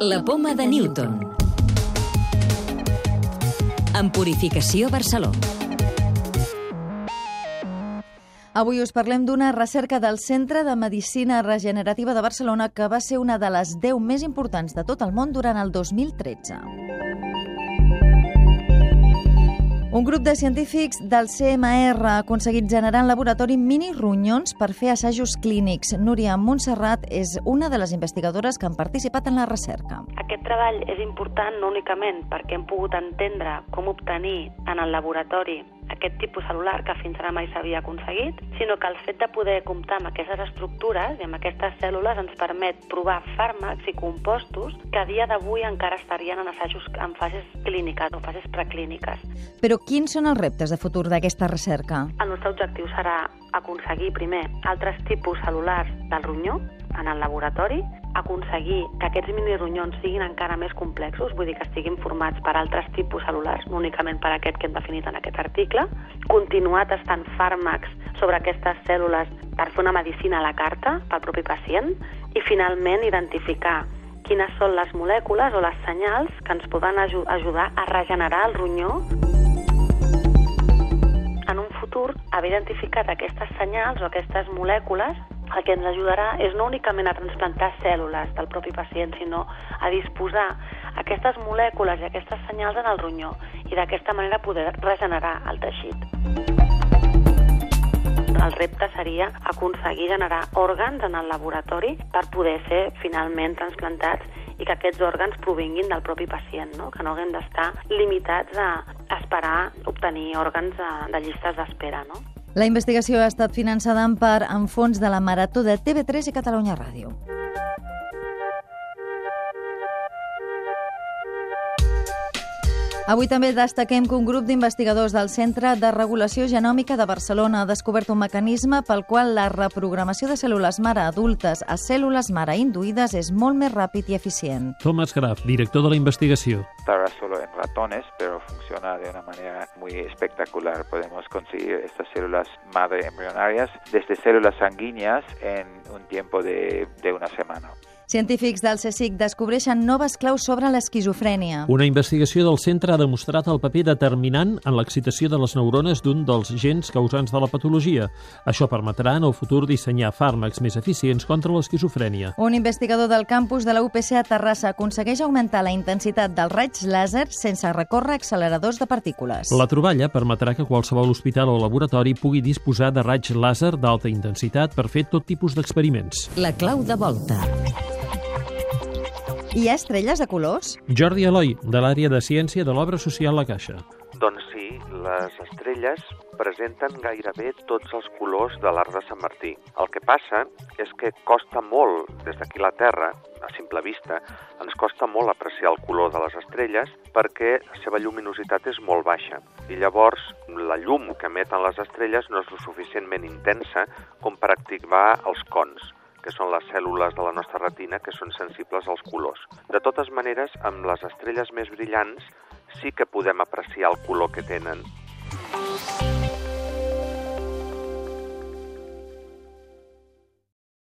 La poma de Newton. En Purificació Barceló. Avui us parlem d'una recerca del Centre de Medicina Regenerativa de Barcelona que va ser una de les 10 més importants de tot el món durant el 2013. Un grup de científics del CMR ha aconseguit generar en laboratori mini ronyons per fer assajos clínics. Núria Montserrat és una de les investigadores que han participat en la recerca. Aquest treball és important no únicament perquè hem pogut entendre com obtenir en el laboratori aquest tipus celular que fins ara mai s'havia aconseguit, sinó que el fet de poder comptar amb aquestes estructures i amb aquestes cèl·lules ens permet provar fàrmacs i compostos que a dia d'avui encara estarien en assajos en fases clíniques o fases preclíniques. Però quins són els reptes de futur d'aquesta recerca? El nostre objectiu serà aconseguir primer altres tipus cel·lulars del ronyó en el laboratori, aconseguir que aquests minironyons siguin encara més complexos, vull dir que estiguin formats per altres tipus cel·lulars, no únicament per aquest que hem definit en aquest article, continuar tastant fàrmacs sobre aquestes cèl·lules per fer una medicina a la carta pel propi pacient i finalment identificar quines són les molècules o les senyals que ens poden ajudar a regenerar el ronyó. En un futur haver identificat aquestes senyals o aquestes molècules el que ens ajudarà és no únicament a transplantar cèl·lules del propi pacient, sinó a disposar aquestes molècules i aquestes senyals en el ronyó i d'aquesta manera poder regenerar el teixit. El repte seria aconseguir generar òrgans en el laboratori per poder ser finalment transplantats i que aquests òrgans provinguin del propi pacient, no? que no haguem d'estar limitats a esperar obtenir òrgans de, de llistes d'espera. No? La investigació ha estat finançada en part en fons de la Marató de TV3 i Catalunya Ràdio. Avui també destaquem que un grup d'investigadors del Centre de Regulació Genòmica de Barcelona ha descobert un mecanisme pel qual la reprogramació de cèl·lules mare adultes a cèl·lules mare induïdes és molt més ràpid i eficient. Thomas Graf, director de la investigació. Estará solo en ratones, pero funciona de una manera muy espectacular. Podemos conseguir estas células madre embrionarias desde células sanguíneas en un tiempo de, de una semana. Científics del CSIC descobreixen noves claus sobre l'esquizofrènia. Una investigació del centre ha demostrat el paper determinant en l'excitació de les neurones d'un dels gens causants de la patologia. Això permetrà en el futur dissenyar fàrmacs més eficients contra l'esquizofrènia. Un investigador del campus de la UPC a Terrassa aconsegueix augmentar la intensitat dels raigs làser sense recórrer a acceleradors de partícules. La troballa permetrà que qualsevol hospital o laboratori pugui disposar de raigs làser d'alta intensitat per fer tot tipus d'experiments. La clau de volta. Hi ha estrelles de colors? Jordi Eloi, de l'àrea de ciència de l'obra social La Caixa. Doncs sí, les estrelles presenten gairebé tots els colors de l'arc de Sant Martí. El que passa és que costa molt, des d'aquí la Terra, a simple vista, ens costa molt apreciar el color de les estrelles perquè la seva lluminositat és molt baixa. I llavors la llum que emeten les estrelles no és lo suficientment intensa com per activar els cons que són les cèl·lules de la nostra retina que són sensibles als colors. De totes maneres, amb les estrelles més brillants sí que podem apreciar el color que tenen